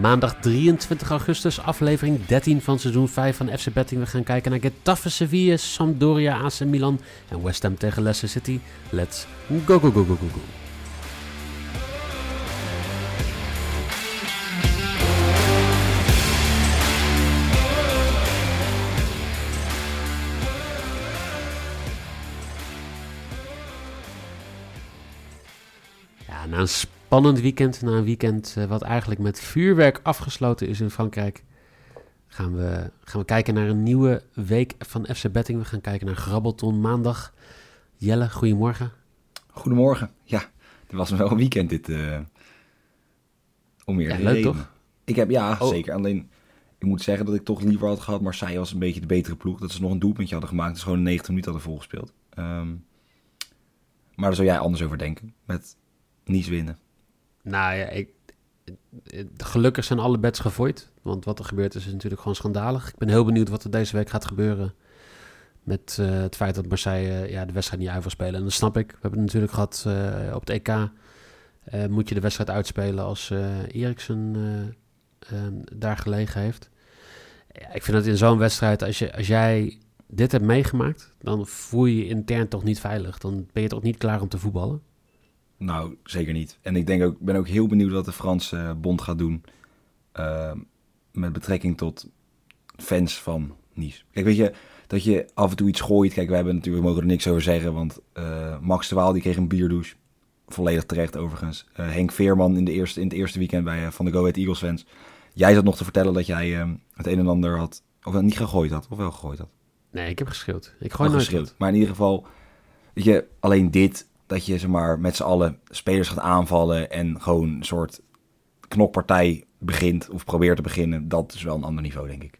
Maandag 23 augustus, aflevering 13 van seizoen 5 van FC Betting. We gaan kijken naar Getafe Sevilla, Sampdoria, AC Milan en West Ham tegen Leicester City. Let's go, go, go, go, go, go. Na een spannend weekend, na een weekend uh, wat eigenlijk met vuurwerk afgesloten is in Frankrijk, gaan we, gaan we kijken naar een nieuwe week van FC Betting. We gaan kijken naar Grabbelton maandag. Jelle, goedemorgen. Goedemorgen. Ja, het was wel een weekend dit. Uh, om meer ja, leuk reden. toch? Ik heb, ja, oh. zeker. Alleen, ik moet zeggen dat ik toch liever had gehad. Marseille was een beetje de betere ploeg. Dat ze nog een doelpuntje hadden gemaakt. Ze gewoon 90 minuten hadden volgespeeld. Um, maar daar zou jij anders over denken. Met niets winnen. Nou ja, ik, gelukkig zijn alle bets gegooid. Want wat er gebeurt is natuurlijk gewoon schandalig. Ik ben heel benieuwd wat er deze week gaat gebeuren. Met uh, het feit dat Marseille uh, ja, de wedstrijd niet uit wil spelen. En dat snap ik. We hebben het natuurlijk gehad op het EK. moet je de wedstrijd uitspelen als Eriksen daar gelegen heeft. Ja, ik vind dat in zo'n wedstrijd, als, je, als jij dit hebt meegemaakt, dan voel je je intern toch niet veilig. Dan ben je toch niet klaar om te voetballen. Nou, zeker niet. En ik denk ook, ben ook heel benieuwd wat de Franse bond gaat doen uh, met betrekking tot fans van Nice. Kijk, weet je, dat je af en toe iets gooit. Kijk, we hebben natuurlijk, we mogen er niks over zeggen, want uh, Max de Waal die kreeg een bierdouche. Volledig terecht overigens. Uh, Henk Veerman in, de eerste, in het eerste weekend bij Van de Go Ahead Eagles fans. Jij zat nog te vertellen dat jij het een en ander had, of niet gegooid had, of wel gegooid had. Nee, ik heb geschreeuwd. Ik gooi nooit geschreeuwd. Maar in ieder geval, weet je, alleen dit dat je zeg maar, met z'n allen spelers gaat aanvallen en gewoon een soort knokpartij begint of probeert te beginnen, dat is wel een ander niveau, denk ik.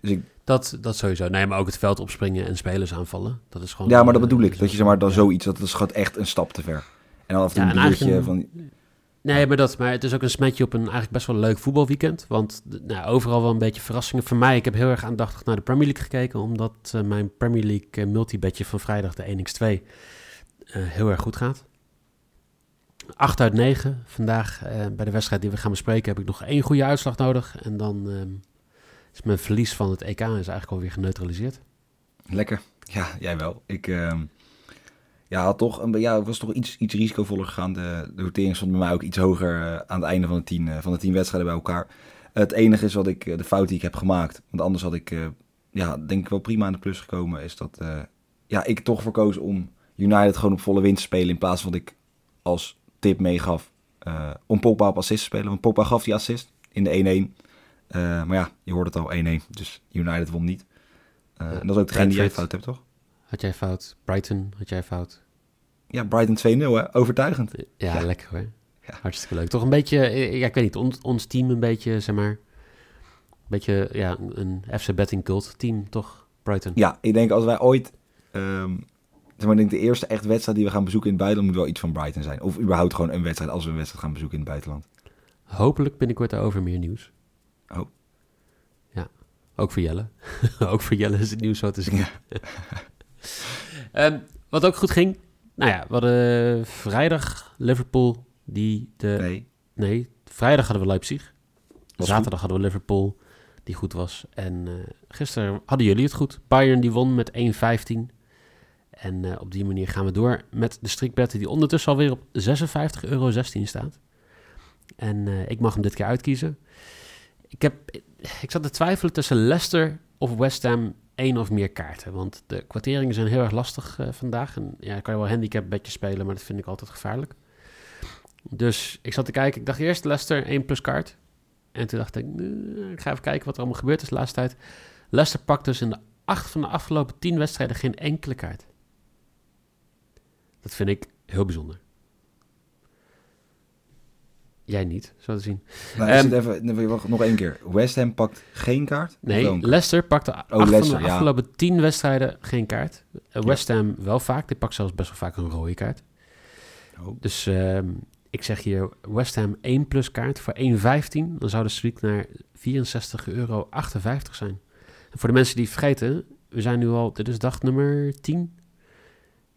Dus ik... Dat, dat sowieso. Nee, maar ook het veld opspringen en spelers aanvallen. Dat is gewoon. Ja, maar dat bedoel ik. Dat je zeg maar dan ja. zoiets, dat is gewoon echt een stap te ver. En dan af en toe ja, een van. Nee, maar, dat, maar het is ook een smetje op een eigenlijk best wel leuk voetbalweekend. Want nou, overal wel een beetje verrassingen. Voor mij, ik heb heel erg aandachtig naar de Premier League gekeken. Omdat uh, mijn Premier League uh, multibedje van vrijdag, de 1x2, uh, heel erg goed gaat. 8 uit 9. Vandaag uh, bij de wedstrijd die we gaan bespreken heb ik nog één goede uitslag nodig. En dan uh, is mijn verlies van het EK is eigenlijk alweer geneutraliseerd. Lekker. Ja, jij wel. Ik ehm, ja, had toch een, ja, was toch iets, iets risicovoller gegaan. De, de rotering stond bij mij ook iets hoger uh, aan het einde van de tien, van de tien wedstrijden bij elkaar. Het enige is wat ik, de fout die ik heb gemaakt, want anders had ik, ja, denk ik wel prima aan de plus gekomen, is dat ja, ik toch verkoos om United gewoon op volle winst spelen. In plaats van dat ik als tip meegaf uh, om Pogba op assist te spelen. Want Pogba gaf die assist in de 1-1. Uh, maar ja, je hoort het al 1-1. Dus United won niet. Uh, en dat is ook degene die jij fout hebt, toch? Had jij fout? Brighton, had jij fout? Ja, Brighton 2-0, hè? Overtuigend. Ja, ja. lekker hoor. Ja. Hartstikke leuk. Toch een beetje, ja, ik weet niet, ons, ons team een beetje, zeg maar, een beetje, ja, een FC Betting cult team, toch? Brighton. Ja, ik denk als wij ooit um, zeg maar, denk de eerste echt wedstrijd die we gaan bezoeken in het buitenland moet wel iets van Brighton zijn. Of überhaupt gewoon een wedstrijd als we een wedstrijd gaan bezoeken in het buitenland. Hopelijk binnenkort over meer nieuws. Oh. Ja, ook voor Jelle. ook voor Jelle is het nieuws zo te zien. um, wat ook goed ging, nou ja, we hadden vrijdag Liverpool die de... Nee. Nee, vrijdag hadden we Leipzig. Was Zaterdag goed. hadden we Liverpool die goed was. En uh, gisteren hadden jullie het goed. Bayern die won met 1-15. En uh, op die manier gaan we door met de strikbetten die ondertussen alweer op 56,16 euro staat. En uh, ik mag hem dit keer uitkiezen. Ik, heb, ik zat te twijfelen tussen Leicester of West Ham één of meer kaarten. Want de kwarteringen zijn heel erg lastig vandaag. En ja, kan je wel handicap bedje spelen, maar dat vind ik altijd gevaarlijk. Dus ik zat te kijken. Ik dacht eerst Leicester 1 plus kaart. En toen dacht ik, ik ga even kijken wat er allemaal gebeurd is de laatste tijd. Leicester pakt dus in de acht van de afgelopen tien wedstrijden geen enkele kaart. Dat vind ik heel bijzonder. Jij niet, zo te zien. Nou, zit even, nog één keer. West Ham pakt geen kaart? Nee. Leicester pakte acht van Oh, Leicester, de ja. afgelopen tien wedstrijden geen kaart. Eh, West Ham wel vaak. Die pakt zelfs best wel vaak een rode kaart. Oh. Dus ehm, ik zeg hier West Ham 1 plus kaart voor 1,15. Dan zou de streak naar 64,58 euro zijn. En voor de mensen die vergeten, we zijn nu al, dit is dag nummer 10.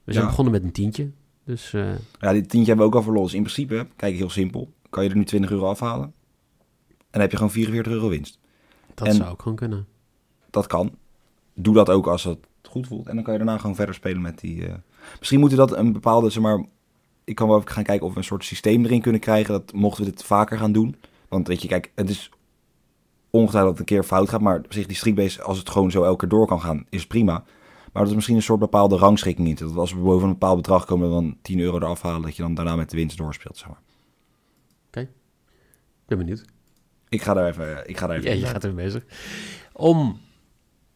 We zijn Ja. begonnen met een tientje. Dus eh, Ja, dit tientje hebben we ook al verloren. Dus in principe, kijk heel simpel, kan je er nu 20 euro afhalen. En dan heb je gewoon 44 euro winst. dat En- zou ook gewoon kunnen. Dat kan. Doe dat ook als het goed voelt. En dan kan je daarna gewoon verder spelen met die... eh, Misschien moeten we dat een bepaalde, zeg maar... Ik kan wel even gaan kijken of we een soort systeem erin kunnen krijgen. Dat mochten we dit vaker gaan doen. Want weet je, kijk, het is ongetwijfeld dat het een keer fout gaat. Maar op zich, die streakbase, als het gewoon zo elke keer door kan gaan, is prima. Maar dat er misschien een soort bepaalde rangschikking in. Dat als we boven een bepaald bedrag komen, dan 10 euro eraf halen. Dat je dan daarna met de winst doorspeelt, zeg maar. Ik ben benieuwd. Ik ga daar even, ik ga daar even Ja, je gaat er bezig. Om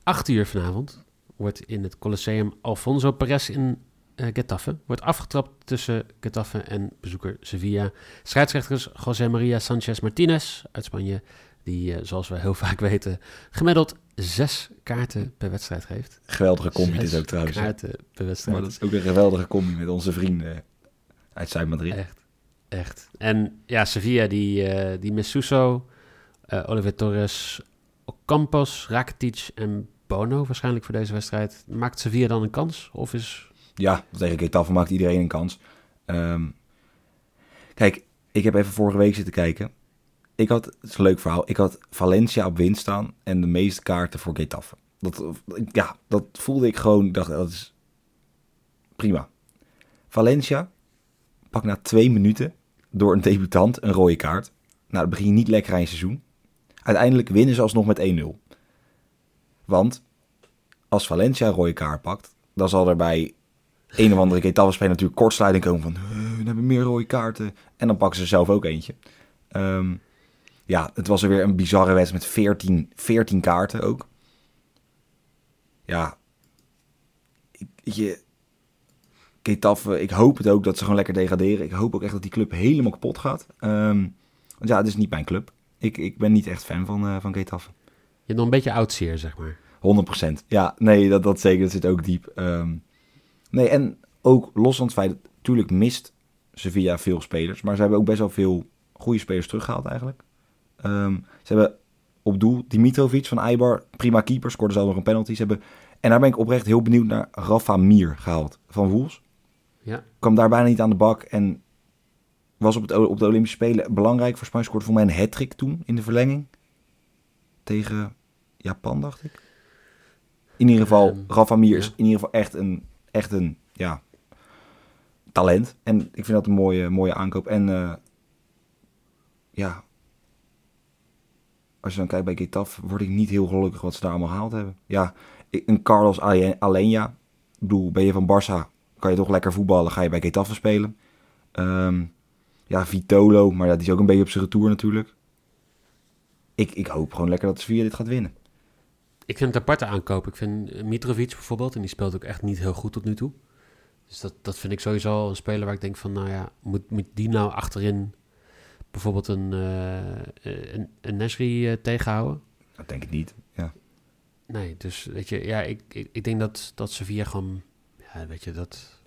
8 uur vanavond wordt in het Colosseum Alfonso Perez in eh Getafe wordt afgetrapt tussen Getafe en bezoeker Sevilla. Scheidsrechters José Maria Sanchez Martinez uit Spanje, die eh, zoals we heel vaak weten gemiddeld zes kaarten per wedstrijd geeft. Geweldige combi dit Zes ook trouwens. Kaarten per wedstrijd. Maar dat is ook een geweldige combi met onze vrienden uit Zuid-Madrid. Echt, echt. En ja, Sevilla, die, eh die mist Suso, eh Oliver Torres, Ocampos, Rakitic en Bono waarschijnlijk voor deze wedstrijd. Maakt Sevilla dan een kans? Of is... Ja, tegen Getafe maakt iedereen een kans. Ehm, kijk, ik heb even vorige week zitten kijken. Ik had, het is een leuk verhaal, ik had Valencia op winst staan en de meeste kaarten voor Getafe. Dat, ja, dat voelde ik gewoon, dacht, dat is prima. Valencia pakt na twee minuten door een debutant een rode kaart. Nou, dan begin je niet lekker aan je seizoen. Uiteindelijk winnen ze alsnog met 1-0. Want als Valencia een rode kaart pakt, dan zal er bij een of andere Getafe-speler natuurlijk kortsluiting komen van... "Eh, we hebben meer rode kaarten. En dan pakken ze zelf ook eentje. Ehm, ja, het was er weer een bizarre wedstrijd met 14, 14 kaarten ook. Ja, ik, je, Getafe, ik hoop het ook dat ze gewoon lekker degraderen. Ik hoop ook echt dat die club helemaal kapot gaat. Ehm, want ja, het is niet mijn club. Ik, ik ben niet echt fan van, eh van Getafe. Je hebt nog een beetje oudseer, zeg maar. 100%. Ja, nee, dat, dat zeker. Dat zit ook diep. Ehm, nee, en ook los van het feit dat natuurlijk mist Sevilla veel spelers. Maar ze hebben ook best wel veel goede spelers teruggehaald eigenlijk. Ehm, ze hebben op doel Dimitrovic van Eibar, prima keeper, scoorde zelf nog een penalty. Ze hebben, en daar ben ik oprecht heel benieuwd naar Rafa Mir gehaald van Woels. Ja. Kwam daar bijna niet aan de bak en was op, het, op de Olympische Spelen belangrijk voor Spanje. Scoorde voor mij een hat toen in de verlenging. Tegen Japan, dacht ik. In ieder geval, Ehm, Rafa Mir is in ieder geval echt een, echt een ja, talent. En ik vind dat een mooie, mooie aankoop. En eh, ja, als je dan kijkt bij Getafe, word ik niet heel gelukkig wat ze daar allemaal gehaald hebben. Ja, een Carlos Ale- Alenia. Ik bedoel, ben je van Barça, kan je toch lekker voetballen, ga je bij Getafe spelen. Ehm, ja, Vitolo, maar die is ook een beetje op zijn retour natuurlijk. Ik, ik hoop gewoon lekker dat Sevilla dit gaat winnen. Ik vind het aparte aankoop. Ik vind Mitrovic bijvoorbeeld, en die speelt ook echt niet heel goed tot nu toe. Dus dat, dat vind ik sowieso een speler waar ik denk van, nou ja, moet, moet die nou achterin bijvoorbeeld een, eh een, een Nesri eh, tegenhouden? Dat denk ik niet. Ja. Nee, dus weet je, ja, ik, ik, ik denk dat, dat Sevilla gewoon, ja, weet je, dat,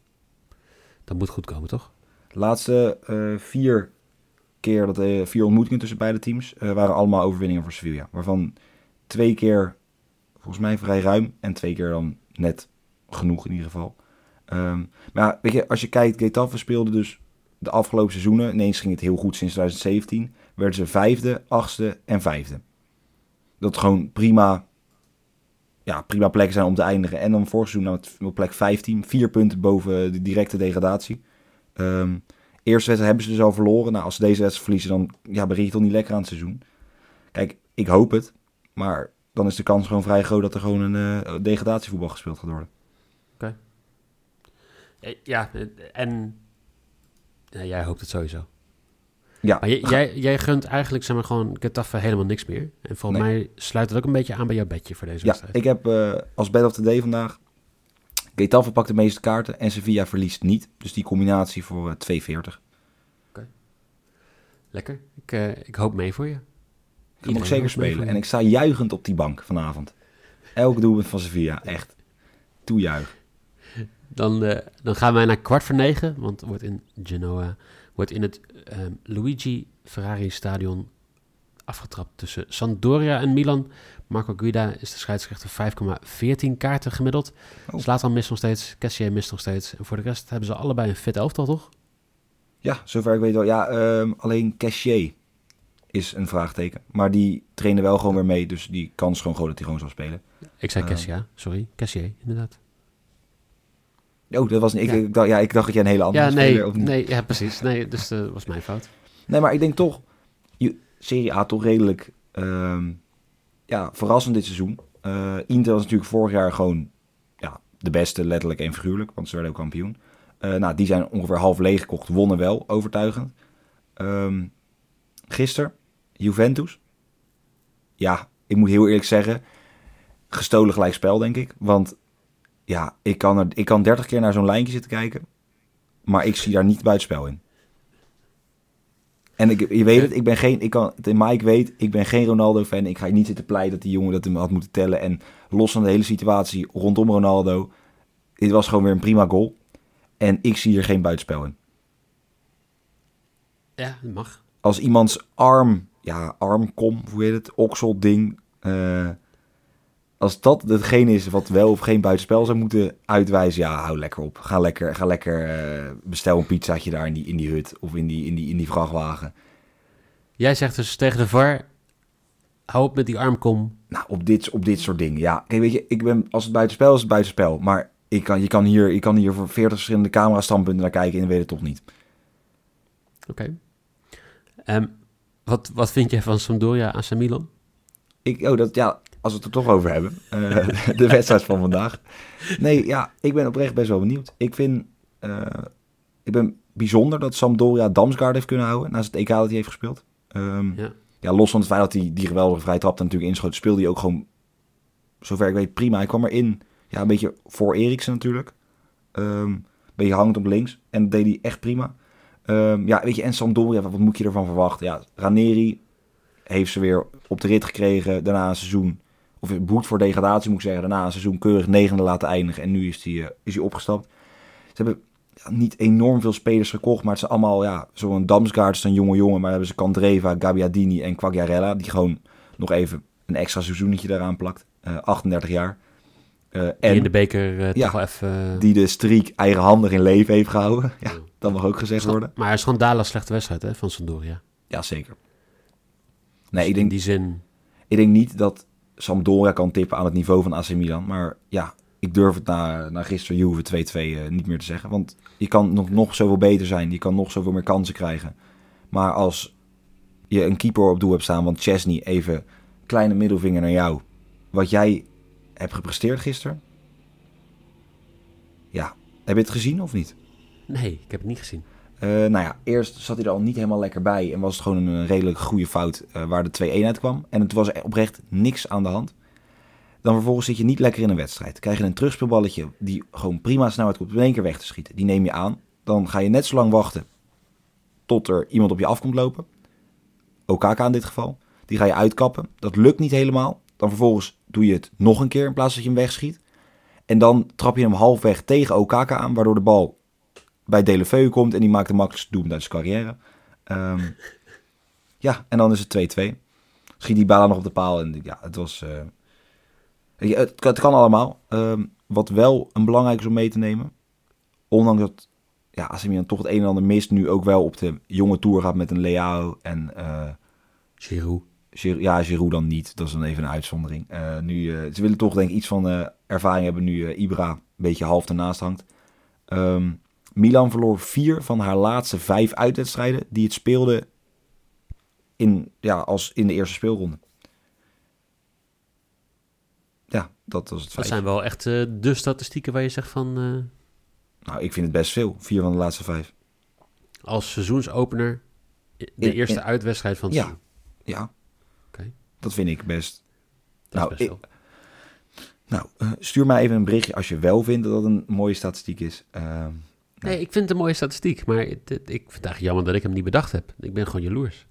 dat moet goed komen, toch? De laatste eh, vier keer, dat, eh, vier ontmoetingen tussen beide teams, eh, waren allemaal overwinningen voor Sevilla. Waarvan twee keer, volgens mij vrij ruim, en twee keer dan net genoeg in ieder geval. Ehm, maar ja, weet je, als je kijkt, Getafe speelde dus de afgelopen seizoenen, ineens ging het heel goed sinds 2017, werden ze vijfde, achtste en vijfde. Dat gewoon prima, ja, prima plekken zijn om te eindigen. En dan vorig seizoen nou, op plek 15, vier punten boven de directe degradatie. Ehm, eerste wedstrijd hebben ze dus al verloren. Nou, als ze deze wedstrijd verliezen, dan ja, begin je toch niet lekker aan het seizoen. Kijk, ik hoop het. Maar dan is de kans gewoon vrij groot dat er gewoon een eh, degradatievoetbal gespeeld gaat worden. Eh, Ja, en ja, jij hoopt het sowieso. Ja, Maar jij, jij, jij gunt eigenlijk zeg maar, gewoon Getafe helemaal niks meer. En volgens Nee. mij sluit het ook een beetje aan bij jouw bedje voor deze ja wedstrijd. ik heb eh, als bed of the day vandaag Getafe pakt de meeste kaarten en Sevilla verliest niet. Dus die combinatie voor eh, 2,40. Lekker. Ik, eh, ik hoop mee voor je. Moet ik Iedereen zeker spelen. En ik sta juichend op die bank vanavond. Elk doelpunt van Sevilla, echt. Toejuich. Dan, eh, dan gaan wij naar kwart voor negen, want het wordt in Genoa, wordt in het ehm, Luigi Ferrari Stadion afgetrapt tussen Sampdoria en Milan. Marco Guida is de scheidsrechter 5,14 kaarten gemiddeld. Oh. Zlatan mist nog steeds, Cassier mist nog steeds. En voor de rest hebben ze allebei een fit elftal, toch? Ja, zover ik weet wel. Ja, ehm, alleen Cassier is een vraagteken. Maar die trainen wel gewoon weer mee. Dus die kans gewoon groot dat hij gewoon zal spelen. Ik zei Eh. Cassier, sorry. Cassier, inderdaad. Oh, dat was. Ik, Ja. ik dacht, ja, ik dacht dat jij een hele andere Ja, nee, speler... Nee, ja, precies. Nee, dus dat was mijn fout. Nee, maar ik denk toch, je, Serie A toch redelijk ehm, ja, verrassend dit seizoen. Eh Inter was natuurlijk vorig jaar gewoon ja, de beste, letterlijk en figuurlijk, want ze werden ook kampioen. Eh, nou, die zijn ongeveer half leeg gekocht, wonnen wel, overtuigend. Ehm gisteren, Juventus. Ja, ik moet heel eerlijk zeggen, gestolen gelijkspel, denk ik. Want ja, ik kan, er, ik kan 30 keer naar zo'n lijntje zitten kijken, maar ik zie daar niet buitenspel in. En ik, je weet het, ik ben geen, ik kan, Mike weet, ik ben geen Ronaldo-fan. Ik ga niet zitten pleiten dat die jongen dat hem had moeten tellen. En los van de hele situatie rondom Ronaldo, dit was gewoon weer een prima goal. En ik zie hier geen buitenspel in. Ja, dat mag. Als iemands arm, ja, armkom, hoe heet het, okselding, eh als dat hetgene is wat wel of geen buitenspel zou moeten uitwijzen, ja, hou lekker op. Ga lekker, ga lekker eh, bestel een pizzaatje daar in die, in die hut of in die, in die, in die vrachtwagen. Jij zegt dus tegen de VAR, hou op met die armkom. Nou, op dit, op dit soort dingen. Ja, kijk, weet je, ik ben, als het buitenspel is, het buitenspel. Maar ik kan, je, kan hier, je kan hier voor 40 verschillende camera-standpunten naar kijken en weet het toch niet. Oké. Ehm, wat, wat vind jij van Sampdoria AC Milan? Ik, oh, dat, ja, als we het er toch over hebben. eh, de wedstrijd van vandaag. Nee, ja, ik ben oprecht best wel benieuwd. Ik vind, eh, ik ben bijzonder dat Sampdoria Damsgaard heeft kunnen houden naast het EK dat hij heeft gespeeld. Ehm, Ja. ja, los van het feit dat hij die geweldige vrije trap natuurlijk inschoot, speelde hij ook gewoon, zover ik weet, prima. Hij kwam erin, ja, een beetje voor Eriksen natuurlijk. Ehm, een beetje hangend op links. En dat deed hij echt prima. Ehm, ja, weet je, en Sampdoria, wat moet je ervan verwachten? Ja, Raneri heeft ze weer op de rit gekregen. Daarna een seizoen, of boet voor degradatie moet ik zeggen. Daarna een seizoen keurig negende laten eindigen. En nu is hij, eh, is hij opgestapt. Ze hebben ja, niet enorm veel spelers gekocht. Maar het zijn allemaal, ja, zo'n Damsgaard is een jonge jongen. Maar hebben ze Candreva, Gabbiadini en Quagliarella. Die gewoon nog even een extra seizoenetje daaraan plakt. Eh 38 jaar. Eh, Die en in de beker eh, Ja, toch wel even... die de streak eigenhandig in leven heeft gehouden. Ja, dat mag ook gezegd worden. Maar is gewoon Dala slechte wedstrijd hè, van Sampdoria. Ja, zeker. Nee, Dus ik denk, In die zin... ik denk niet dat Sampdoria kan tippen aan het niveau van AC Milan. Maar ja, ik durf het na, na gisteren Juve 2-2 eh, niet meer te zeggen. Want je kan nog, nog zoveel beter zijn. Je kan nog zoveel meer kansen krijgen. Maar als je een keeper op doel hebt staan, want Chesney even kleine middelvinger naar jou. Wat jij hebt gepresteerd gisteren. Ja, heb je het gezien of niet? Nee, ik heb het niet gezien. Eh, nou ja, eerst zat hij er al niet helemaal lekker bij. En was het gewoon een redelijk goede fout eh, waar de 2-1 uit kwam. En het was oprecht niks aan de hand. Dan vervolgens zit je niet lekker in een wedstrijd. Krijg je een terugspeelballetje die gewoon prima snelheid komt om in één keer weg te schieten. Die neem je aan. Dan ga je net zo lang wachten tot er iemand op je af komt lopen. Okaka in dit geval. Die ga je uitkappen. Dat lukt niet helemaal. Dan vervolgens doe je het nog een keer in plaats dat je hem wegschiet. En dan trap je hem halfweg tegen Okaka aan, waardoor de bal bij Delefeu komt en die maakt de makkelijkste doelpunt uit zijn carrière. Ehm, ja, en dan is het 2-2. Schiet die bal nog op de paal en ja, het was... eh, het, kan- het kan allemaal. Ehm, wat wel een belangrijk is om mee te nemen, ondanks dat ja, AC Milan toch het een en ander mist, nu ook wel op de jonge tour gaat met een Leao en... Giroud. Giroud- ja, Giroud dan niet. Dat is dan even een uitzondering. Eh, nu, ze willen toch denk ik iets van ervaring hebben nu Ibra een beetje half ernaast hangt. Ehm, Milan verloor vier van haar laatste vijf uitwedstrijden die het speelde in, ja, als in de eerste speelronde. Ja, dat was het Dat feit. zijn wel echt eh, de statistieken waar je zegt van... eh, Nou, ik vind het best veel. Vier van de laatste vijf. als seizoensopener de In- eerste in- uitwedstrijd van het Ja. seizoen. Ja, Oké. dat vind ik best. Dat Nou, is best ik- wel. Nou, stuur mij even een berichtje als je wel vindt dat dat een mooie statistiek is. Uh, nee, ik vind het een mooie statistiek, maar het, het, ik vind het eigenlijk jammer dat ik hem niet bedacht heb. Ik ben gewoon jaloers.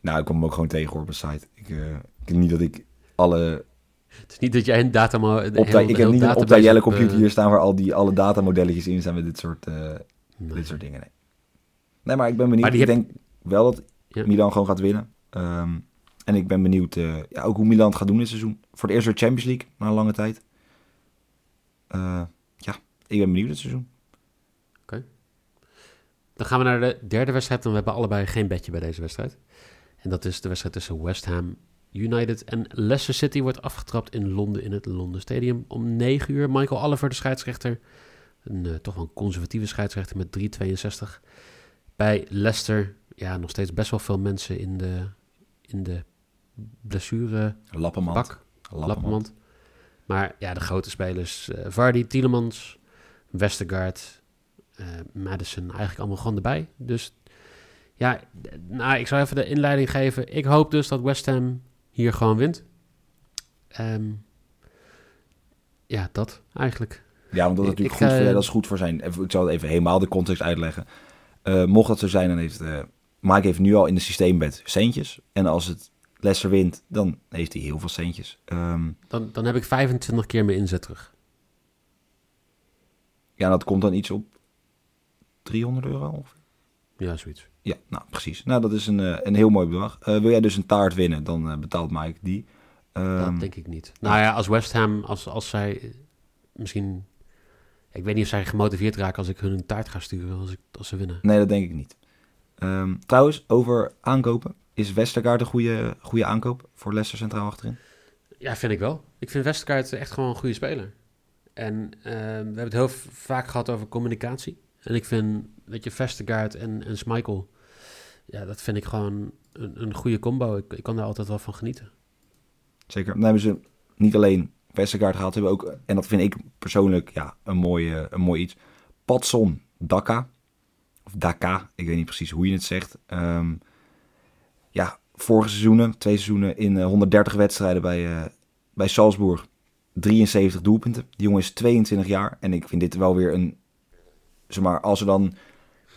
Nou, ik kom hem ook gewoon tegen op een site. Ik, uh, ik niet dat ik alle... Het is niet dat jij een data... Op heel, ik heb niet een op de Jelle computer hier staan waar al die alle datamodelletjes in staan met dit soort, nee. dit soort dingen. Nee. nee, maar ik ben benieuwd. Ik heb... denk wel dat ja. Milan gewoon gaat winnen. Um, en ik ben benieuwd ja, ook hoe Milan het gaat doen dit seizoen. Voor het eerst weer Champions League, na een lange tijd. Ja, ik ben benieuwd dit seizoen. Dan gaan we naar de derde wedstrijd. En we hebben allebei geen bedje bij deze wedstrijd. En dat is de wedstrijd tussen West Ham United en Leicester City. Wordt afgetrapt in Londen in het Londen Stadium om 9 uur. Michael Oliver, de scheidsrechter. Een uh, toch wel een conservatieve scheidsrechter met 3,62. Bij Leicester, ja, nog steeds best wel veel mensen in de, in de blessure Lappenmand. Bak, Lappenmand. Maar ja, de grote spelers, uh, Vardy, Tielemans, Westergaard, Madison, eigenlijk allemaal gewoon erbij. Dus ja, nou, ik zou even de inleiding geven. Ik hoop dus dat West Ham hier gewoon wint. Um, ja, dat eigenlijk. Ja, want dat is natuurlijk ik, goed, voor, uh, dat is goed voor zijn. Ik zal even helemaal de context uitleggen. Uh, mocht dat zo zijn, dan heeft uh, Mike heeft nu al in het systeembed centjes. En als het Leicester wint, dan heeft hij heel veel centjes. Um, dan, dan heb ik 25 keer mijn inzet terug. Ja, dat komt dan iets op 300 euro ongeveer. Ja, zoiets. Ja, nou precies. Nou, dat is een, uh, een heel mooi bedrag. Uh, wil jij dus een taart winnen, dan uh, betaalt Mike die. Um, dat denk ik niet. Nou ja, als West Ham, als, als zij misschien... Ik weet niet of zij gemotiveerd raken als ik hun een taart ga sturen als, ik, als ze winnen. Nee, dat denk ik niet. Um, trouwens, over aankopen. Is Westergaard een goede, goede aankoop voor Leicester centraal achterin? Ja, vind ik wel. Ik vind Westergaard echt gewoon een goede speler. En uh, we hebben het heel vaak gehad over communicatie. En ik vind dat je Vestergaard en, en Schmeichel... Ja, dat vind ik gewoon een, een goede combo. Ik, ik kan daar altijd wel van genieten. Zeker. Dan hebben ze niet alleen Vestergaard gehad, hebben ook... En dat vind ik persoonlijk ja, een, mooie, een mooi iets. Patson Daka. Of Daka, ik weet niet precies hoe je het zegt. Um, ja, vorige seizoenen, twee seizoenen in 130 eh, wedstrijden bij, uh, bij Salzburg. 73 doelpunten. Die jongen is 22 jaar. En ik vind dit wel weer een. Zeg maar, als er dan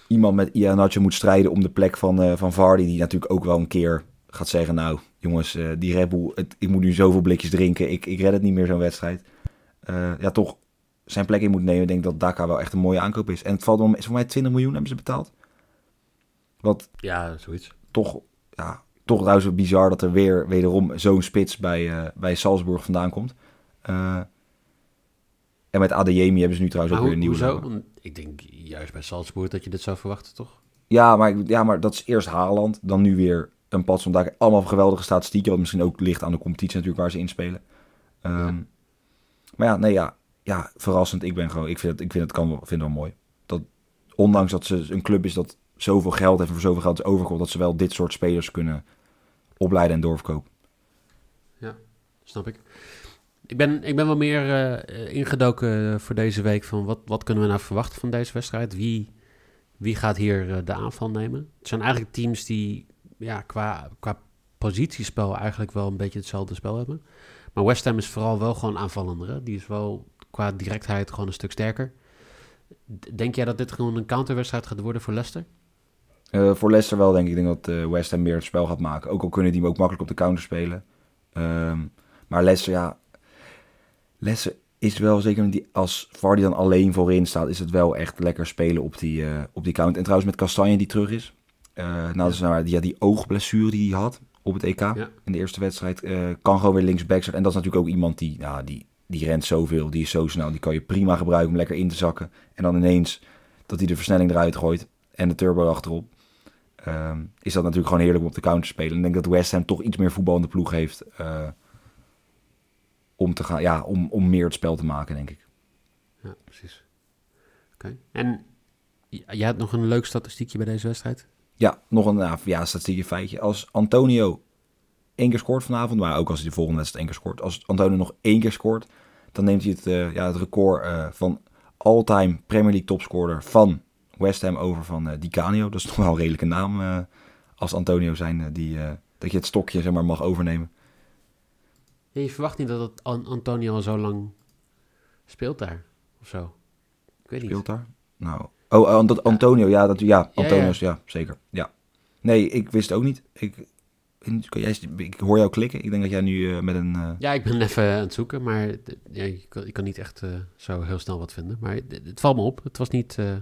iemand met Ianacho moet strijden om de plek van, uh, van Vardy, die natuurlijk ook wel een keer gaat zeggen: Nou, jongens, uh, die Red Bull, het, ik moet nu zoveel blikjes drinken. Ik, ik red het niet meer, zo'n wedstrijd. Uh, ja, toch zijn plek in moet nemen. Ik denk dat Dakar wel echt een mooie aankoop is. En het valt om, is voor mij 20 miljoen hebben ze betaald. Wat ja, zoiets. Toch ja, toch trouwens bizar dat er weer wederom zo'n spits bij, bij Salzburg vandaan komt. En met Adeyemi hebben ze nu trouwens ook weer een nieuwe. Hoezo? Ik denk juist bij Salzburg dat je dit zou verwachten, toch? Ja, maar, ja, maar dat is eerst Haaland, dan nu weer een pad vandaag. Allemaal geweldige statistieken, wat misschien ook ligt aan de competitie natuurlijk waar ze inspelen. Um, ja. Maar ja, nee, ja, ja, verrassend. Ik ben gewoon, ik vind het, ik vind het kan, vind het wel mooi. Dat ondanks dat ze een club is dat zoveel geld heeft en voor zoveel geld is overgekomen, dat ze wel dit soort spelers kunnen opleiden en doorverkopen. Ja, snap ik. Ik ben, ik ben wel meer uh, ingedoken voor deze week van wat, wat kunnen we nou verwachten van deze wedstrijd? Wie, wie gaat hier uh, de aanval nemen? Het zijn eigenlijk teams die ja, qua, qua positiespel eigenlijk wel een beetje hetzelfde spel hebben. Maar West Ham is vooral wel gewoon aanvallender. Die is wel qua directheid gewoon een stuk sterker. Denk jij dat dit gewoon een counterwedstrijd gaat worden voor Leicester? Uh, voor Leicester wel, denk ik. Ik denk dat West Ham meer het spel gaat maken. Ook al kunnen die hem ook makkelijk op de counter spelen. Um, maar Leicester, ja... Leicester is wel, zeker die, als Vardy dan alleen voorin staat... is het wel echt lekker spelen op die, uh, op die counter. En trouwens met Kastanje die terug is. nou, ja. Dus, nou, die, ja, die oogblessure die hij had op het EK ja. in de eerste wedstrijd... kan gewoon weer linksback zijn. En dat is natuurlijk ook iemand die, nou, die, die rent zoveel. Die is zo snel. Die kan je prima gebruiken om lekker in te zakken. En dan ineens dat hij de versnelling eruit gooit en de turbo achterop. Um, is dat natuurlijk gewoon heerlijk om op de counter te spelen. Ik denk dat West Ham toch iets meer voetbal in de ploeg heeft. Uh, om, te gaan, ja, om, om meer het spel te maken, denk ik. Ja, precies. Oké. Okay. En jij had nog een leuk statistiekje bij deze wedstrijd? Ja, nog een nou, ja, statistiekje feitje. Als Antonio één keer scoort vanavond, maar ook als hij de volgende wedstrijd één keer scoort. Als Antonio nog één keer scoort, dan neemt hij het, uh, ja, het record uh, van all-time Premier League topscorer van West Ham over van uh, Di Canio. Dat is toch wel een redelijke naam als Antonio zijn, die, dat je het stokje zeg maar, mag overnemen. Ja, je verwacht niet dat het Antonio al zo lang speelt daar of zo. Ik weet niet. Speelt daar? Nou. Oh, oh, dat Antonio. Ja, dat, ja Antonius. Ja, zeker. Ja. Nee, ik wist ook niet. Ik, jij, ik hoor jou klikken. Ik denk dat jij nu eh, met een... eh, Ja, ik ben even aan het zoeken, maar ja, ik, kan, ik kan niet echt eh, zo heel snel wat vinden. Maar het, het valt me op. Het was niet... eh,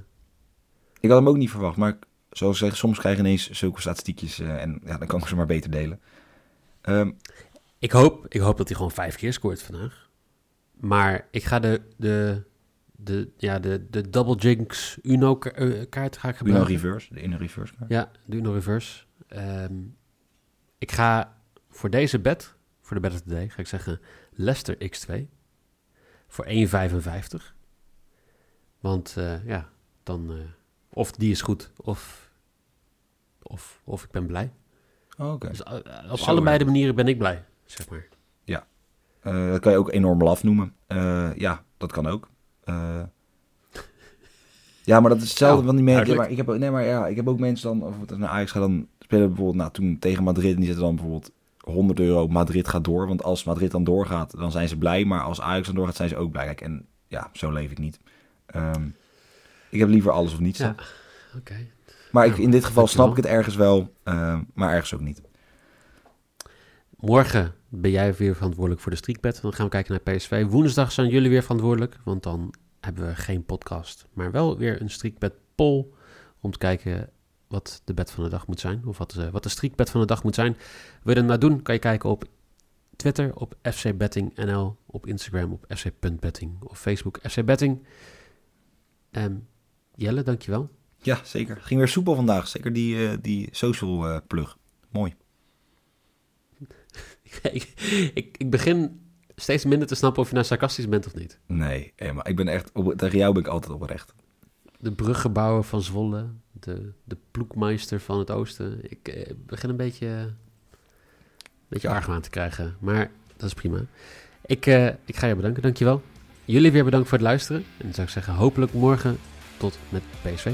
Ik had hem ook niet verwacht, maar zoals ik zeg, soms krijg je ineens zulke statistiekjes eh, en ja, dan kan ik ze maar beter delen. Ehm, ik, hoop, ik hoop dat hij gewoon vijf keer scoort vandaag. Maar ik ga de, de, de, ja, de, de Double Jinx Uno ka- eh, kaart ga ik Uno gebruiken. reverse, de inner reverse. kaart. Ja, de Uno Reverse. Ehm, ik ga voor deze bet, voor de bet of the day, ga ik zeggen Leicester X2 voor 1,55. Want eh, ja, dan eh, of die is goed of, of, of ik ben blij. Oh, Oké. Dus op Zo, allebei de manieren ben ik blij, zeg maar. Eh, dat kan je ook enorm laf noemen. Eh, ja, dat kan ook. Eh, ja, maar dat is hetzelfde van die mensen. Maar ik heb, nee, maar ja, ik heb ook mensen dan, of het naar Ajax gaat dan spelen bijvoorbeeld, nou, toen tegen Madrid, en die zetten dan bijvoorbeeld 100 euro, Madrid gaat door. Want als Madrid dan doorgaat, dan zijn ze blij. Maar als Ajax dan doorgaat, zijn ze ook blij. Kijk, en ja, zo leef ik niet. Ehm, ik heb liever alles of niets. Ja, oké. Maar ik, in dit geval snap ik het ergens wel, maar ergens ook niet. Morgen ben jij weer verantwoordelijk voor de streakbet. Dan gaan we kijken naar PSV. Woensdag zijn jullie weer verantwoordelijk, want dan hebben we geen podcast. Maar wel weer een streakbet poll om te kijken wat de bet van de dag moet zijn. Of wat, de- wat de streakbet van de dag moet zijn. Wil je dat nou doen, kan je kijken op Twitter op FC Betting NL, op Instagram op fc.betting of Facebook FC Betting. Ehm, Jelle, dankjewel. Ja, zeker. Ging weer soepel vandaag. Zeker die, eh, die social eh, plug. Mooi. ik, ik, ik begin steeds minder te snappen of je nou sarcastisch bent of niet. Nee, maar ik ben echt, op, tegen jou ben ik altijd oprecht. de bruggebouwer van Zwolle, de, de ploegmeister van het oosten. Ik eh, begin een beetje, een beetje argwaan te krijgen, maar dat is prima. Ik, eh, ik ga je bedanken, dankjewel. Jullie weer bedankt voor het luisteren. En dan zou ik zeggen, hopelijk morgen tot met PSV.